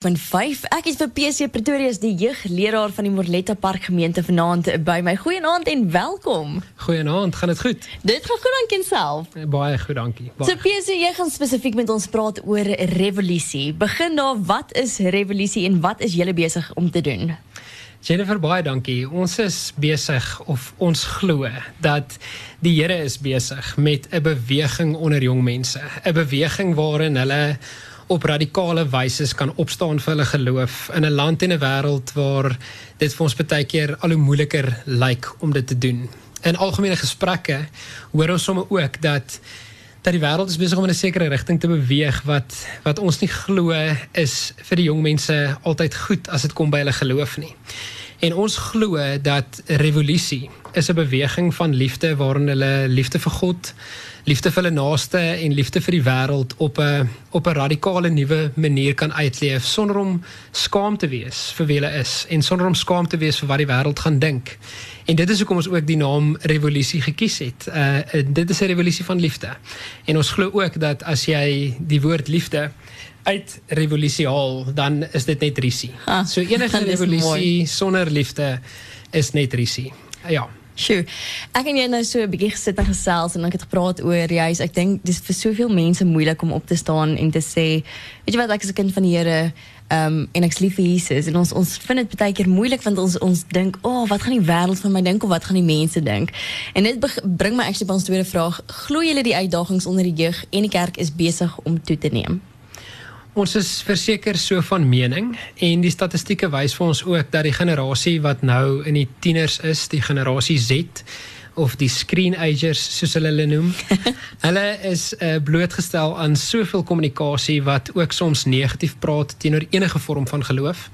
van 5. Ek is vir PC Pretoria se die jeugleraar van die Morletta Park gemeente vanaand by my. Goeienaand en welkom. Goeienaand, gaan dit goed? Dit gaan goed dankie self. Baie goed, dankie. Baie. So PC, jy gaan spesifiek met ons praat oor revolusie. Begin daar, wat is revolusie en wat is julle besig om te doen? Jennifer, baie dankie. Ons is besig of ons glo dat die Here is besig met 'n beweging onder jong mense, 'n beweging waarin hulle op radikale wyse kan opstaan vir hulle geloof in 'n land en 'n wêreld waar dit vir ons baie keer al hoe moeiliker lyk om dit te doen. In algemene gesprekke hoor ons sommer ook dat dat die wêreld is besig om in 'n sekere rigting te beweeg wat wat ons nie glo is vir die jong mense altyd goed as dit kom by hulle geloof nie. En ons glo dat revolusie is 'n beweging van liefde waarin hulle liefde vir God liefde vir hulle naaste en liefde vir die wêreld op 'n op 'n radikale nuwe manier kan uitleef sonder om skaam te wees vir wie hulle is en sonder om skaam te wees vir wat die wêreld gaan dink. En dit is hoekom ons ook die naam revolusie gekies het. Uh dit is 'n revolusie van liefde. En ons glo ook dat as jy die woord liefde uit revolusie haal, dan is dit net risie. So enige revolusie sonder liefde is net risie. Ja. Sjoe. Ek en jy nou so 'n bietjie gesit en gesels en ek het gepraat oor juis ek dink dis vir soveel mense moeilik om op te staan en te sê weet jy wat ek is 'n kind van die Here um, en ek's lief vir Jesus en ons ons vind dit baie keer moeilik want ons ons dink o oh, wat gaan die wêreld van my dink of wat gaan die mense dink en dit bring my actually by ons tweede vraag glo julle die uitdagings onder die jeug en die kerk is besig om toe te neem Ons is verseker so van mening en die statistieke wys vir ons ook dat die generasie wat nou in die tieners is, die generasie Z of die screen agers soos hulle hulle noem. hulle is uh, blootgestel aan soveel kommunikasie wat ook soms negatief praat teenoor enige vorm van geloof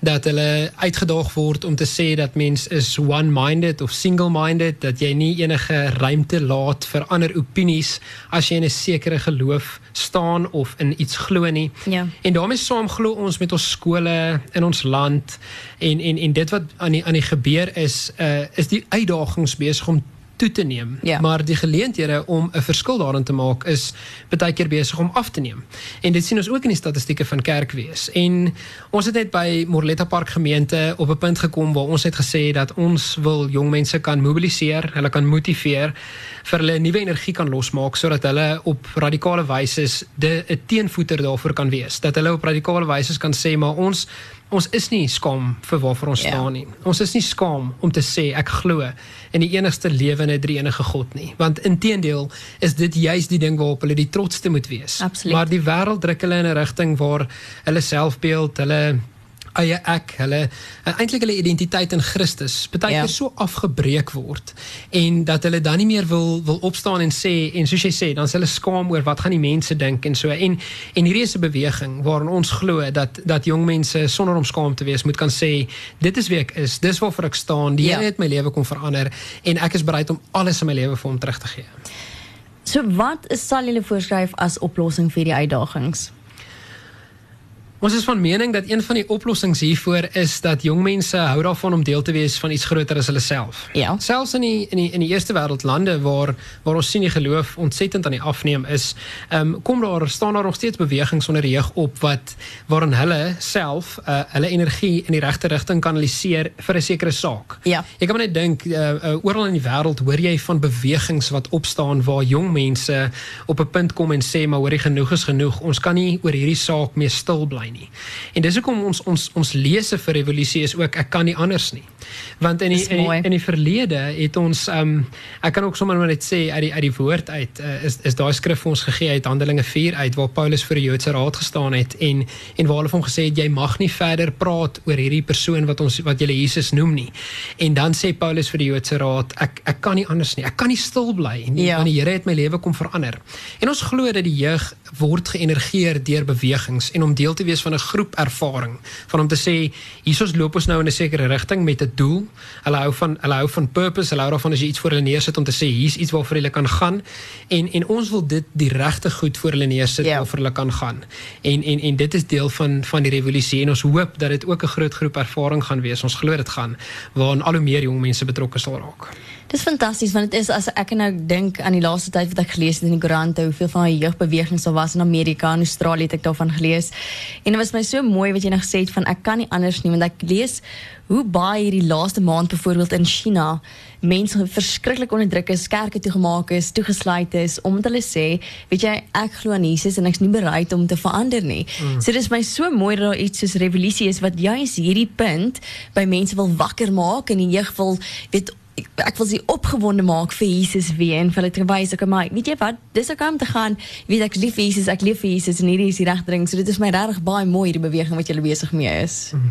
dat hulle uitgedaag word om te sê dat mens is one-minded of single-minded dat jy nie enige ruimte laat vir ander opinies as jy in 'n sekere geloof staan of in iets glo nie. Ja. En daarmee saam glo ons met ons skole in ons land en en en dit wat aan die aan die gebeur is uh is die uitdagings besig om toe te neem. Ja. Maar die geleenthede om 'n verskil daarin te maak is baie keer besig om af te neem. En dit sien ons ook in die statistieke van kerkwees. En ons het net by Morletta Park gemeente op 'n punt gekom waar ons het gesê dat ons wil jong mense kan mobiliseer, hulle kan motiveer vir hulle nuwe energie kan losmaak sodat hulle op radikale wyse 'n teenvoeter daarvoor kan wees. Dat hulle op radikale wyse kan sê maar ons ons is nie skaam vir waarvoor ons ja. staan nie. Ons is nie skaam om te sê ek glo in die enigste lewende drie enige God nie. Want inteendeel is dit juis die ding waarop hulle die trotste moet wees. Absoluut. Maar die wêreld druk hulle in 'n rigting waar hulle selfbeeld, hulle eie ek, hulle uh, eintlik hulle identiteit in Christus baie keer ja. so afgebreek word en dat hulle dan nie meer wil wil opstaan en sê en soos jy sê, dan is hulle skaam oor wat gaan die mense dink en so en en hierdie is 'n beweging waarin ons glo dat dat jong mense sonder om skaam te wees moet kan sê dit is wie ek is, dis waarvoor ek staan, die Here ja. het my lewe kom verander en ek is bereid om alles in my lewe vir hom terug te gee. So wat sal julle voorskryf as oplossing vir die uitdagings? Ons is van mening dat een van die oplossings hiervoor is dat jong mense hou daarvan om deel te wees van iets groter as hulle self. Ja. Selfs in die in die in die eerste wêreld lande waar waar ons sien die geloof ontsettend aan die afneem is, ehm um, kom daar staan daar nog steeds bewegings onder die jeug op wat waarin hulle self uh, hulle energie in die regte rigting kanaliseer vir 'n sekere saak. Ja. Jy kan maar net dink uh, uh, oral in die wêreld hoor jy van bewegings wat opstaan waar jong mense op 'n punt kom en sê maar hoor genoeg is genoeg. Ons kan nie oor hierdie saak meer stil bly kry nie. En dis hoekom ons ons ons lese vir revolusie is ook ek kan nie anders nie. Want in die, in die in die verlede het ons um ek kan ook sommer net sê uit die uit die woord uit uh, is is daai skrif vir ons gegee uit Handelinge 4 uit waar Paulus vir die Joodse raad gestaan het en en waar hulle hom gesê het jy mag nie verder praat oor hierdie persoon wat ons wat julle Jesus noem nie. En dan sê Paulus vir die Joodse raad ek ek kan nie anders nie. Ek kan nie stil bly nie ja. want die Here het my lewe kom verander. En ons glo dat die jeug word geënergeer deur bewegings en om deel te wees wees van 'n groep ervaring van om te sê hiersoos loop ons nou in 'n sekere rigting met 'n doel. Hulle hou van hulle hou van purpose, hulle hou daarvan as jy iets voor hulle neersit om te sê hier's iets waarvoor hulle kan gaan en en ons wil dit die regte goed voor hulle neersit yeah. Ja. waarvoor hulle kan gaan. En en en dit is deel van van die revolusie en ons hoop dat dit ook 'n groot groep ervaring gaan wees. Ons glo dit gaan waarin al hoe meer jong mense betrokke sal raak. Dis fantasties want dit is as ek nou dink aan die laaste tyd wat ek gelees het in die koerante hoeveel van die jeugbewegings daar was in Amerika en Australië het ek daarvan gelees. En dit was my so mooi wat jy nou gesê het van ek kan nie anders nie want ek lees hoe baie hierdie laaste maand byvoorbeeld in China mense verskriklik onderdruk is, kerke toegemaak is, toegesluit is omdat hulle sê, weet jy, ek glo aan Jesus en ek's nie bereid om te verander nie. Mm. So dis my so mooi dat daar iets soos revolusie is wat juis hierdie punt by mense wil wakker maak en die jeug wil weet ek, ek wil sie opgewonde maak vir Jesus weer en vir hulle te wys ek maar weet jy wat? Dis ook om te gaan weet ek lief vir Jesus ek lief vir Jesus en hierdie is die regte ding so dit is my regtig baie mooi die beweging wat julle besig mee is. Mm.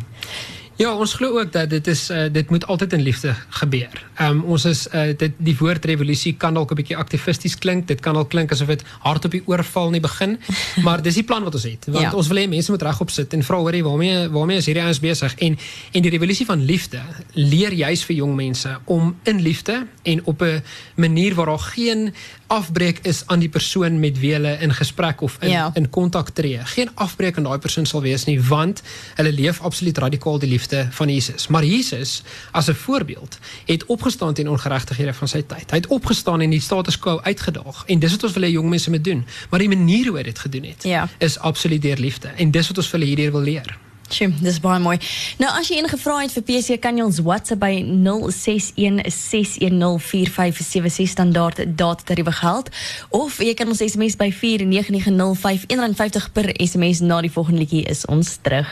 Ja, ons glo ook dat dit is uh, dit moet altyd in liefde gebeur. Ehm um, ons is uh, dit die woord revolusie kan dalk 'n bietjie aktivisties klink. Dit kan al klink asof dit hard op die oorval nie begin, maar dis die plan wat ons het. Want ja. ons wil hê mense moet regop sit en vra hoorie waarmee waarmee is hierdie ouens besig en en die revolusie van liefde leer juis vir jong mense om in liefde en op 'n manier waar daar geen afbreek is aan die persoon met wie hulle in gesprek of in ja. in kontak tree. Geen afbreek aan daai persoon sal wees nie want hulle leef absoluut radikaal die liefde van Jesus. Maar Jesus as 'n voorbeeld het opgestaan teen ongeregtighede van sy tyd. Hy het opgestaan en die status quo uitgedaag en dis wat ons wil hê jong mense moet doen. Maar die manier hoe hy dit gedoen het ja. is absoluut deur liefde en dis wat ons vir hulle hierdeur wil leer. Sjoe, dis baie mooi. Nou as jy enige vrae het vir PC, kan jy ons WhatsApp by 0616104576 standaard datariewe geld of jy kan ons SMS by 49905 R1.50 per SMS na die volgende liedjie is ons terug.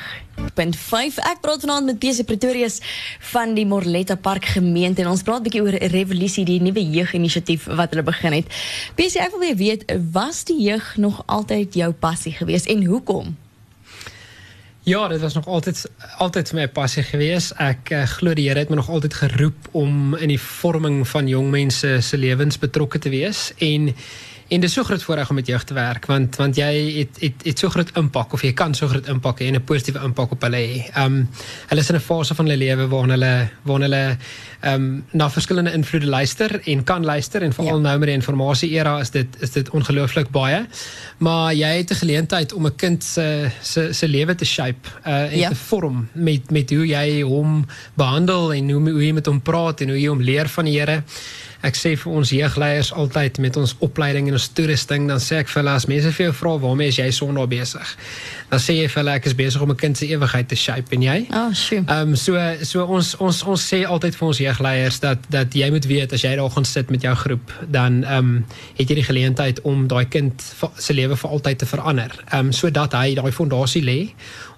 Punt 5. Ek praat vanaand met PC Pretorius van die Morletta Park gemeente en ons praat 'n bietjie oor Revolusie, die nuwe jeuginisiatief wat hulle begin het. PC, ek wil weet, was die jeug nog altyd jou passie geweest en hoekom? Ja, dit was nog altyd altyd vir my passie geweest. Ek uh, glo die Here het my nog altyd geroep om in die vorming van jong mense se lewens betrokke te wees en En dit is so groot voorreg om met jeug te werk want want jy het het het so groot impak of jy kan so groot impak en 'n positiewe impak op hulle hê. Um, hulle is in 'n fase van hulle lewe waar hulle waar hulle um, na verskillende invloede luister en kan luister en veral ja. nou met die informasie era is dit is dit ongelooflik baie. Maar jy het 'n geleentheid om 'n kind se se se lewe te shape uh, en ja. te vorm met met hoe jy hom behandel en hoe hoe jy met hom praat en hoe jy hom leer van die Here ek sê vir ons jeugleiers altyd met ons opleiding en ons toerusting dan sê ek vir hulle as mense vir jou vra waarmee is jy sonder besig? Dan sê jy vir hulle ek is besig om 'n kind se ewigheid te shape. En jy? Oh sjoe. Ehm um, so so ons ons ons sê altyd vir ons jeugleiers dat dat jy moet weet as jy daar gaan sit met jou groep dan ehm um, het jy die geleentheid om daai kind se lewe vir altyd te verander. Ehm um, sodat hy daai fondasie lê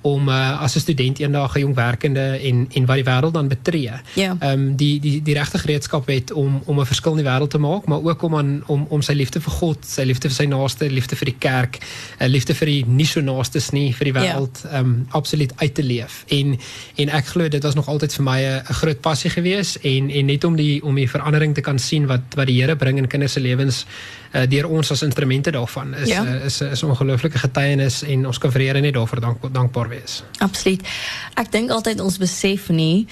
om uh, as 'n student eendag 'n jong werkende en en wat die wêreld dan betree. Ja. Ehm um, die die die regte gereedskap het om om 'n verskil in die wêreld te maak, maar ook om aan om om sy liefde vir God, sy liefde vir sy naaste, liefde vir die kerk, uh, liefde vir die nie so naastes nie vir die ja. wêreld ehm ja. um, absoluut uit te leef. En en ek glo dit was nog altyd vir my 'n groot passie gewees en en net om die om die verandering te kan sien wat wat die Here bring in kinders se lewens uh, deur ons as instrumente daarvan is ja. uh, is is 'n ongelooflike getuienis en ons kan vir Here net daarvoor dank, dankbaar wees. Absoluut. Ek dink altyd ons besef nie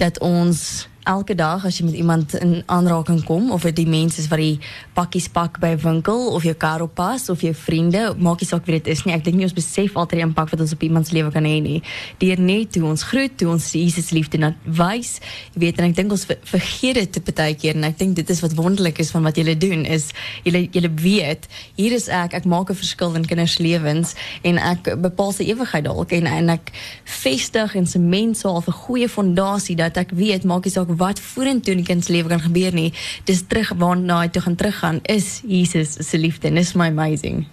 dat ons elke dag as jy met iemand in aanraking kom of dit die mense is wat die pakkies pak 'n winkel of jou kar oppas of jou vriende, maak nie saak wie dit is nie. Ek dink nie ons besef altyd die wat ons op iemand se lewe kan hê nie. Deur net hoe ons groet, hoe ons Jesus liefde net wys. Weet en ek dink ons vergeet dit baie keer en ek dink dit is wat wonderlik is van wat julle doen is julle weet hier is ek, ek maak 'n verskil in kinders lewens en ek bepaal se ewigheid en en ek vestig en sement so 'n goeie fondasie dat ek weet maak nie saak wat vorentoe in die kind se lewe kan gebeur nie. Dis terug waarna hy toe gaan teruggaan is Jesus se liefde. Dis my amazing.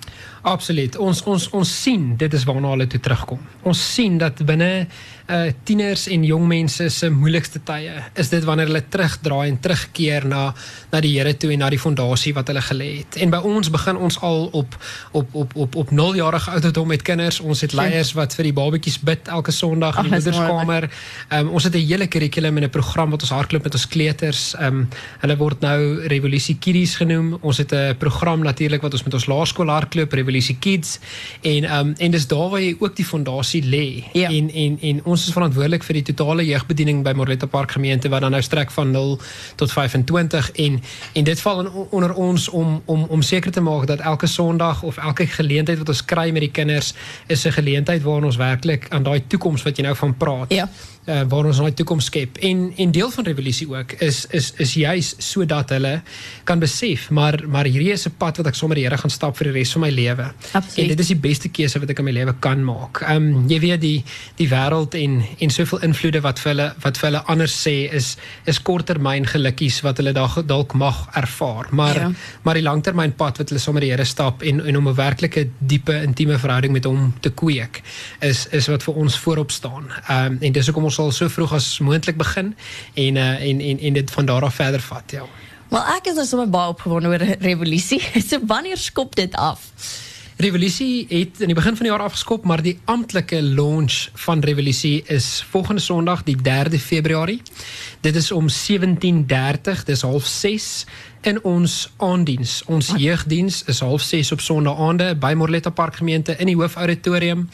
Absoluut. Ons ons ons sien dit is waarna hulle toe terugkom. Ons sien dat binne uh tieners en jong mense se moeilikste tye is dit wanneer hulle terugdraai en terugkeer na na die Here toe en na die fondasie wat hulle gelê het. En by ons begin ons al op op op op op 0 jarige ouderdom met kinders. Ons het leiers wat vir die babatjies bid elke Sondag in die moederskamer. Ehm um, ons het 'n hele kurrikulum en 'n program wat ons hardloop met ons kleuters. Ehm um, hulle word nou Revolusie Kiddies genoem. Ons het 'n program natuurlik wat ons met ons laerskool hardloop Revolusie Kids en um en dis daar waar jy ook die fondasie lê. Ja. En en en ons is verantwoordelik vir die totale jeugbediening by Morletta Park gemeente wat dan nou strek van 0 tot 25 en en dit val in, onder ons om om om seker te maak dat elke Sondag of elke geleentheid wat ons kry met die kinders is 'n geleentheid waar ons werklik aan daai toekoms wat jy nou van praat. Ja. Uh, waar ons 'n toekoms skep. En en deel van revolusie ook is is is juis sodat hulle kan besef maar maar hierdie is 'n pad wat ek sommer die Here gaan stap vir die res van my lewe. En dit is die beste keuse wat ek in my lewe kan maak. Ehm um, jy weet die die wêreld en en soveel invloede wat vir hulle wat vir hulle anders sê is is korttermyn gelukkies wat hulle dalk dalk mag ervaar. Maar Ja. maar die langtermynpad wat hulle sommer die Here stap en en om 'n werklike diepe intieme verhouding met hom te kweek is is wat vir ons voorop staan. Ehm um, en dis hoekom ons sal so vroeg as moontlik begin en uh, en en en dit van daar af verder vat, ja. Wel ek is nou sommer baie opgewonde oor re- revolusie. so wanneer skop dit af? Revolusie het in die begin van die jaar afgeskop, maar die amptelike launch van Revolusie is volgende Sondag, die 3de Februarie. Dit is om 17:30, dis half 6 in ons aanddiens. Ons jeugdiens is half 6 op Sondaande by Morletta Park gemeente in die hoofauditorium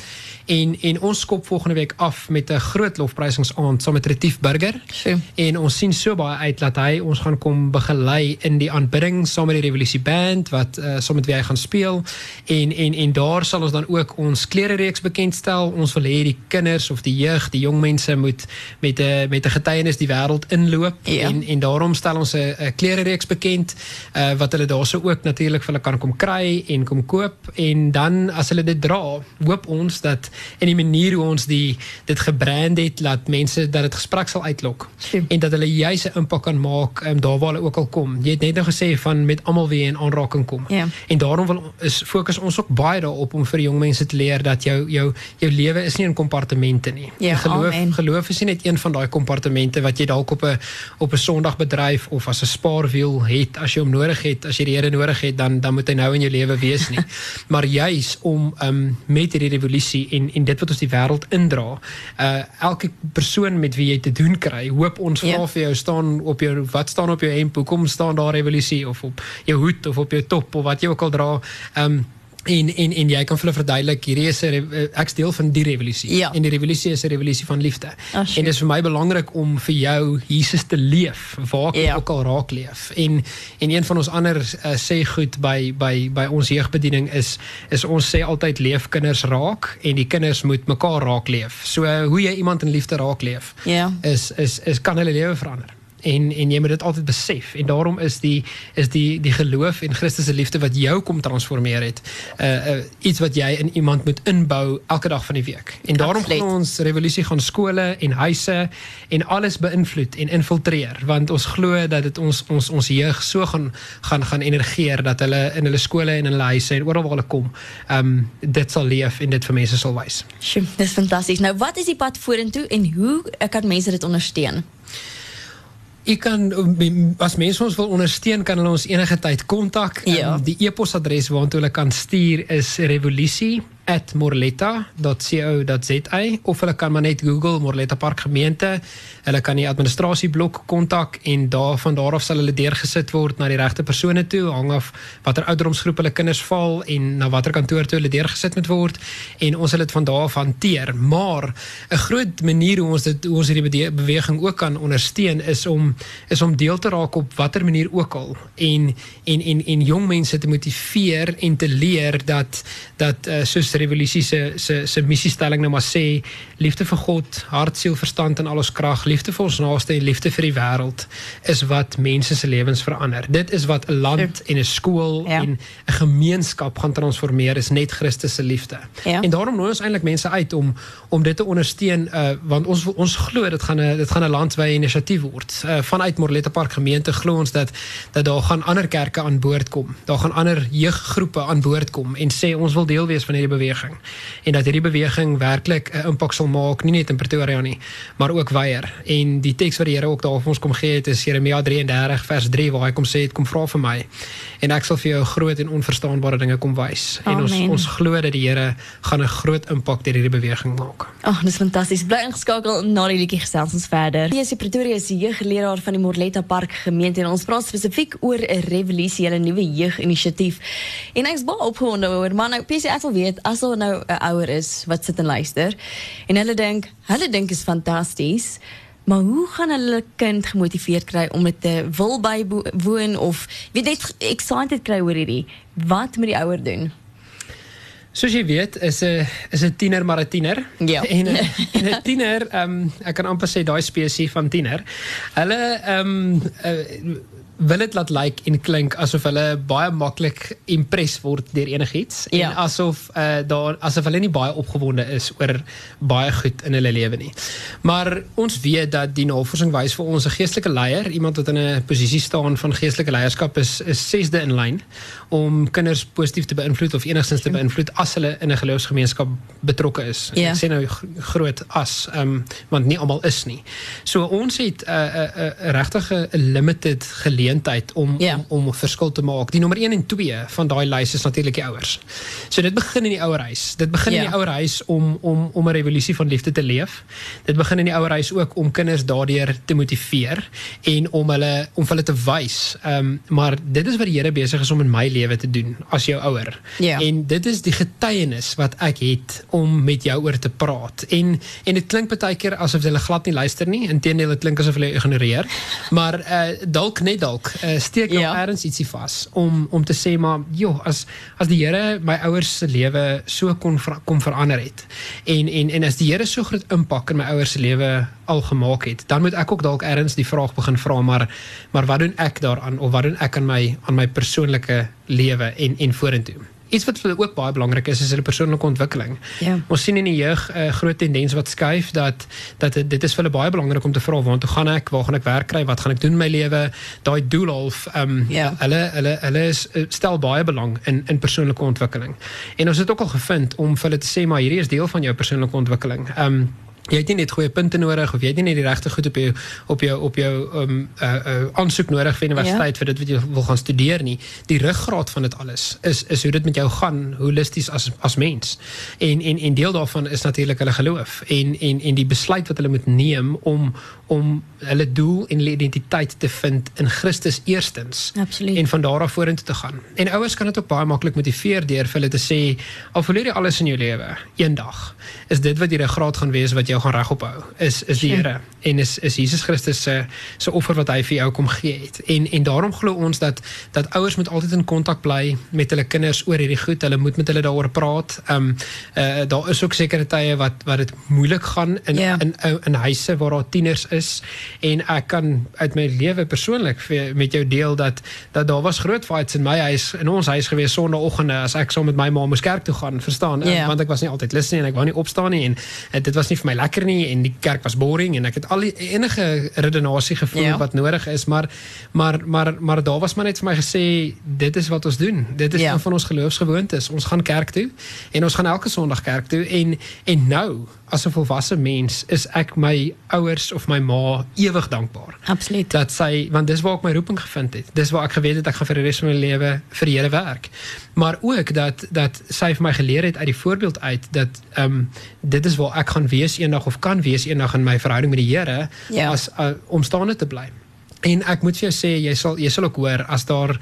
en en ons skop volgende week af met 'n groot lofprysingsaand saam met Retief Burger. So. En ons sien so baie uit dat hy ons gaan kom begelei in die aanbidding saam met die Revolusie Band wat uh, saam met wie hy gaan speel. En en en daar sal ons dan ook ons klerereeks bekendstel. Ons wil hê die kinders of die jeug, die jong mense moet met 'n met 'n getuienis die wêreld inloop Ja. en en daarom stel ons 'n klerereeks bekend uh, wat hulle daarso ook natuurlik vir hulle kan kom kry en kom koop en dan as hulle dit dra, hoop ons dat in die manier hoe ons die dit gebrand het laat mense dat dit gesprek sal uitlok en dat hulle juis 'n impak kan maak um, daar waar hulle ook al kom. Jy het net nou gesê van met almal wie in aanraking kom. Ja. En daarom wil is fokus ons ook baie daarop om vir jong mense te leer dat jou jou jou lewe is nie in kompartemente nie. Ja, geloof amen. geloof is nie net een van daai kompartemente wat jy dalk op 'n op 'n Sondag bedryf of as 'n spaarwiel het as jy hom nodig het, as jy die Here nodig het, dan dan moet hy nou in jou lewe wees nie. maar juis om um, met hierdie revolusie en en dit wat ons die wêreld indra, uh elke persoon met wie jy te doen kry, hoop ons vra Ja. vir jou staan op jou wat staan op jou hemp, hoekom staan daar revolusie of op jou hoed of op jou top of wat jy ook al dra. Um en en en jy kan hulle verduidelik hierdie is 'n re- eh, ek's deel van die revolusie Ja. en die revolusie is 'n revolusie van liefde. Ah, en dit is vir my belangrik om vir jou Jesus te leef waar ek Ja. ook al raak leef. En en een van ons ander uh, sê goed by by by ons jeugbediening is is ons sê altyd leef kinders raak en die kinders moet mekaar raak leef. So uh, hoe jy iemand in liefde raak leef Ja. is is is kan hulle lewe verander. En en jy moet dit altyd besef en daarom is die is die die geloof en Christus se liefde wat jou kom transformeer het uh, uh iets wat jy in iemand moet inbou elke dag van die week. En daarom Absoluut. gaan ons revolusie gaan skole en huise en alles beïnvloed en infiltreer want ons glo dat dit ons ons ons jeug so gaan gaan gaan energeer dat hulle in hulle skole en in hulle huise en oral waar hulle kom, um dit sal leef en dit vir mense sal wys. Sjoe, dis fantasties. Nou wat is die pad vorentoe en hoe kan mense dit ondersteun? Ek kan as mense ons wil ondersteun kan hulle ons enige tyd kontak. Ja. Um, die e-posadres waartoe hulle kan stuur is revolusie@morletta.co.za of hulle kan maar net Google Morletta Park gemeente. Hulle kan die administrasieblok kontak en daar van daar af sal hulle deurgesit word na die regte persone toe, hang af watter ouderdomsgroep hulle kinders val en na watter kantoor toe hulle deurgesit moet word en ons sal dit van daar af hanteer. Maar 'n groot manier hoe ons dit hoe ons hierdie beweging ook kan ondersteun is om is om deel te raak op watter manier ook al en en en en jong mense te motiveer en te leer dat dat uh, soos revolusie se se se missiestelling nou maar sê liefde vir God, hart, siel, verstand en al ons krag, liefde vir ons naaste en liefde vir die wêreld is wat mense se lewens verander. Dit is wat 'n land en 'n skool Ja. en 'n gemeenskap gaan transformeer is net Christus se liefde. Ja. En daarom nooi ons eintlik mense uit om om dit te ondersteun uh, want ons ons glo dit gaan 'n dit gaan 'n landwyse inisiatief word. Uh, vanuit Morletta Park gemeente glo ons dat dat daar gaan ander kerke aan boord kom. Daar gaan ander jeuggroepe aan boord kom en sê ons wil deel wees van hierdie beweging beweging en dat hierdie beweging werklik 'n impak sal maak nie net in Pretoria nie, maar ook weier. En die teks wat die Here ook daar vir ons kom gee het is Jeremia 33 vers 3 waar hy kom sê het kom vra vir my en ek sal vir jou groot en onverstaanbare dinge kom wys. En ons ons glo dat die Here gaan 'n groot impak deur hierdie beweging maak. Ag, oh, dis fantasties. Bly ingeskakel na die liedjie gesels ons verder. Hier is die Pretoria se jeugleraar van die Morletta Park gemeente en ons praat spesifiek oor 'n revolusionêre nuwe jeuginisiatief. En ek's baie opgewonde oor maar nou PC ek wil weet as daar nou 'n ouer is wat sit en luister en hulle dink, hulle dink is fantasties. Maar hoe gaan hulle kind gemotiveerd kry om dit te wil bywoon of weet net excited kry oor hierdie? Wat moet die ouer doen? Soos jy weet, is 'n is 'n tiener maar 'n tiener. Ja. En 'n tiener, ehm um, ek kan amper sê daai spesies van tiener. Hulle ehm um, uh, wil dit laat lyk like en klink asof hulle baie maklik impress word deur enigiets ja. en asof uh, daar asof hulle nie baie opgewonde is oor baie goed in hulle lewe nie. Maar ons weet dat die navorsing wys vir ons 'n geestelike leier, iemand wat in 'n posisie staan van geestelike leierskap is is sesde in lyn om kinders positief te beïnvloed of enigstens te beïnvloed as hulle in 'n geloofsgemeenskap betrokke is. Ja. Ek sê nou groot as, um, want nie almal is nie. So ons het 'n uh, 'n uh, uh, regtig 'n limited geleentheid om, ja. om om 'n verskil te maak. Die nommer 1 en 2 van daai lys is natuurlik die ouers. So dit begin in die ouerhuis. Dit begin ja. in die ouerhuis om om om 'n revolusie van liefde te leef. Dit begin in die ouerhuis ook om kinders daardeur te motiveer en om hulle om hulle te wys. Ehm um, maar dit is wat die Here besig is om in my lewe te doen as jou ouer. Ja. En dit is die getuienis wat ek het om met jou oor te praat. En en dit klink baie keer asof hulle glad nie luister nie. Inteendeel dit klink asof hulle ignoreer. Maar uh dalk net dalk uh, steek hulle ja. ergens ietsie vas om om te sê maar joh as as die Here my ouers se lewe so kon kom verander het. En en en as die Here so groot impak in my ouers se lewe al gemaak het, dan moet ek ook dalk ergens die vraag begin vra maar maar wat doen ek daaraan of wat doen ek aan my aan my persoonlike lewe en en vorentoe. Iets wat vir ook baie belangrik is is hulle persoonlike ontwikkeling. Ja. Ons sien in die jeug 'n uh, groot tendens wat skuif dat dat dit is vir hulle baie belangrik om te vra waartoe gaan ek? Waar gaan ek werk kry? Wat gaan ek doen in my lewe? Daai doel half ehm um, ja. hulle hulle hulle is stel baie belang in in persoonlike ontwikkeling. En ons het ook al gevind om vir hulle te sê maar hierdie is deel van jou persoonlike ontwikkeling. Ehm um, jy het nie net goeie punte nodig of jy het nie net die regte goed op jou op jou op jou um uh uh aansoek nodig vir universiteit ja. vir dit wat jy wil gaan studeer nie. Die ruggraat van dit alles is is hoe dit met jou gaan holisties as as mens. En en en deel daarvan is natuurlik hulle geloof en en en die besluit wat hulle moet neem om om hulle doel en hulle identiteit te vind in Christus eerstens. Absoluut. En van daar af vorentoe te gaan. En ouers kan dit ook baie maklik motiveer deur vir hulle te sê al verloor jy alles in jou lewe eendag is dit wat die ruggraat gaan wees wat jou gaan regop hou is is die Here en is is Jesus Christus se se offer wat hy vir jou kom gee het. En en daarom glo ons dat dat ouers moet altyd in kontak bly met hulle kinders oor hierdie goed. Hulle moet met hulle daaroor praat. Ehm um, uh, daar is ook sekere tye wat wat dit moeilik gaan in, ja. in in in huise waar daar tieners is en ek kan uit my lewe persoonlik met jou deel dat dat daar was groot fights in my huis in ons huis gewees sonnaandoggende as ek saam met my ma moes kerk toe gaan, verstaan? Um, want ek was nie altyd lus nie en ek wou nie opstaan nie en, en dit was nie vir my lekker nie en die kerk was boring en ek het al die enige redenasie gevoel Ja. wat nodig is, maar maar maar maar daar was maar net vir my gesê dit is wat ons doen. Dit is Ja. een van ons geloofsgewoontes. Ons gaan kerk toe en ons gaan elke Sondag kerk toe en en nou as 'n volwasse mens is ek my ouers of my ma ewig dankbaar Absoluut. dat sy want dis waar ek my roeping gevind het. Dis waar ek geweet het ek gaan vir die res van my lewe vir die Here werk. Maar ook dat dat sy vir my geleer het uit die voorbeeld uit dat ehm um, dit is waar ek gaan wees eendag of kan wees eendag in my verhouding met die Here Ja. as uh, om staande te bly. En ek moet vir jou sê jy sal jy sal ook hoor as daar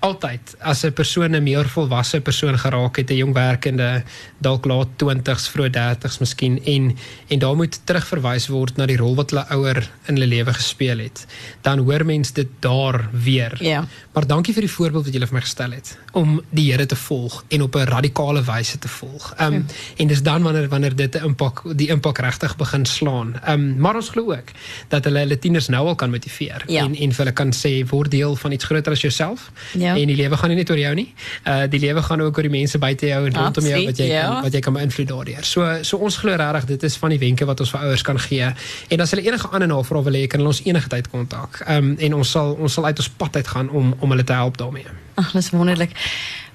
altyd as 'n persoon 'n meer volwasse persoon geraak het, 'n jong werkende, dalk laat 20s, vroeg 30s miskien en en daar moet terugverwys word na die rol wat hulle ouer in hulle lewe gespeel het. Dan hoor mens dit daar weer. Ja. Maar dankie vir die voorbeeld wat julle vir my gestel het om die Here te volg en op 'n radikale wyse te volg. Ehm um, en dis dan wanneer wanneer dit 'n impak die impak regtig begin slaan. Ehm um, maar ons glo ook dat hulle hulle tieners nou al kan motiveer Ja. en en vir hulle kan sê word deel van iets groter as jouself. Ja. En die lewe gaan nie net oor jou nie. Uh die lewe gaan ook oor die mense buite jou en rondom jou wat jy Absoluut, ja. kan wat jy kan beïnvloed daardeur. So so ons glo regtig dit is van die wenke wat ons vir ouers kan gee. En as hulle enige ander navrae wil hê, kan hulle ons enige tyd kontak. Ehm um, en ons sal ons sal uit ons pad uit gaan om om hulle te help daarmee. Ag, dis wonderlik.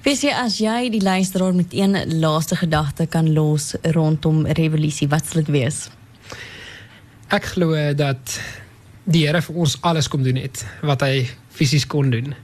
Weet je, als jij die luisteraar met een laatste gedachte kan los rondom revolutie, wat zal het wees? Ek glo dat die Here vir ons alles kom doen het wat hy fisies kon doen.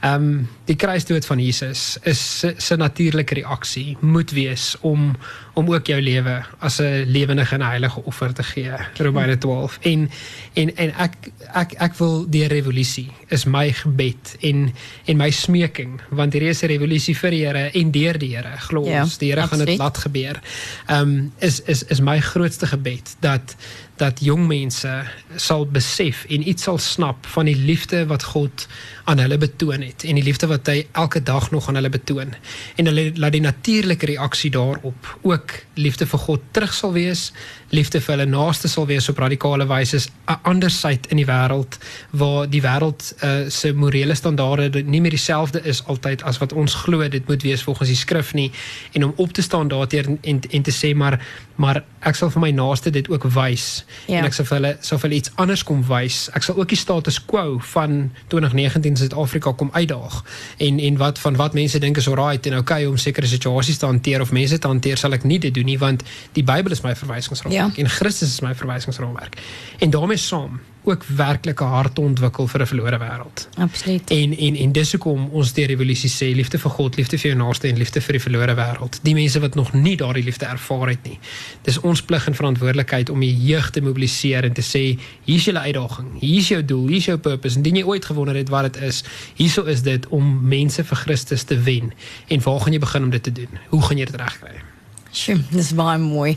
Ehm um, die kruisdood van Jesus is se natuurlike reaksie moet wees om om ook jou lewe as 'n lewendige en heilige offer te gee. Romeine 12. En en en ek ek ek wil die revolusie is my gebed en en my smeking want hier is 'n revolusie vir die Here en deur die Here glo ons ja, die Here gaan dit laat gebeur. Ehm um, is is is my grootste gebed dat dat jong mense sal besef en iets sal snap van die liefde wat God aan hulle betoon het en die liefde wat hy elke dag nog aan hulle betoon. En hulle laat die natuurlike reaksie daarop ook liefde vir God terug sal wees, liefde vir hulle naaste sal wees op radikale wyse 'n ander syd in die wêreld waar die wêreld uh, se morele standaarde nie meer dieselfde is altyd as wat ons glo dit moet wees volgens die skrif nie. En om op te staan daarteer en en te sê maar maar ek sal vir my naaste dit ook wys ja. en ek sal vir hulle sal vir hulle iets anders kom wys. Ek sal ook die status quo van 2019 Suid-Afrika kom uitdaag en en wat van wat mense dink is alright en okay om sekere situasies te hanteer of mense te hanteer sal ek nie dit doen nie want die Bybel is my verwysingsraamwerk ja. en Christus is my verwysingsraamwerk. En daarmee saam ook werklike hart ontwikkel vir 'n verlore wêreld. Absoluut. En en en dis hoekom ons die revolusie sê liefde vir God, liefde vir jou naaste en liefde vir die verlore wêreld. Die mense wat nog nie daardie liefde ervaar het nie. Dis ons plig en verantwoordelikheid om die jeug te mobiliseer en te sê hier's julle uitdaging, hier's jou doel, hier's jou purpose. Indien jy ooit gewonder het wat dit is, hierso is dit om mense vir Christus te wen. En waar gaan jy begin om dit te doen? Hoe gaan jy dit regkry? Sjoe, dis baie mooi.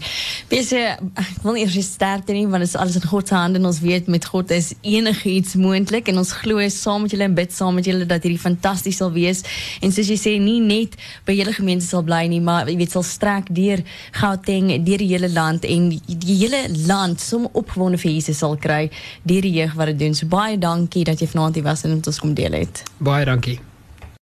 Bese, ek wil eers sterkte nie want dit is alles in God se hande en ons weet met God is enigiets moontlik en ons glo saam met julle en bid saam met julle dat hierdie fantasties sal wees. En soos jy sê, nie net by julle gemeente sal bly nie, maar jy weet sal strek deur Gauteng, deur die hele land en die hele land sommer opgewonde vir Jesus sal kry deur die jeug wat dit doen. So baie dankie dat jy vanaand hier was en met ons kom deel het. Baie dankie.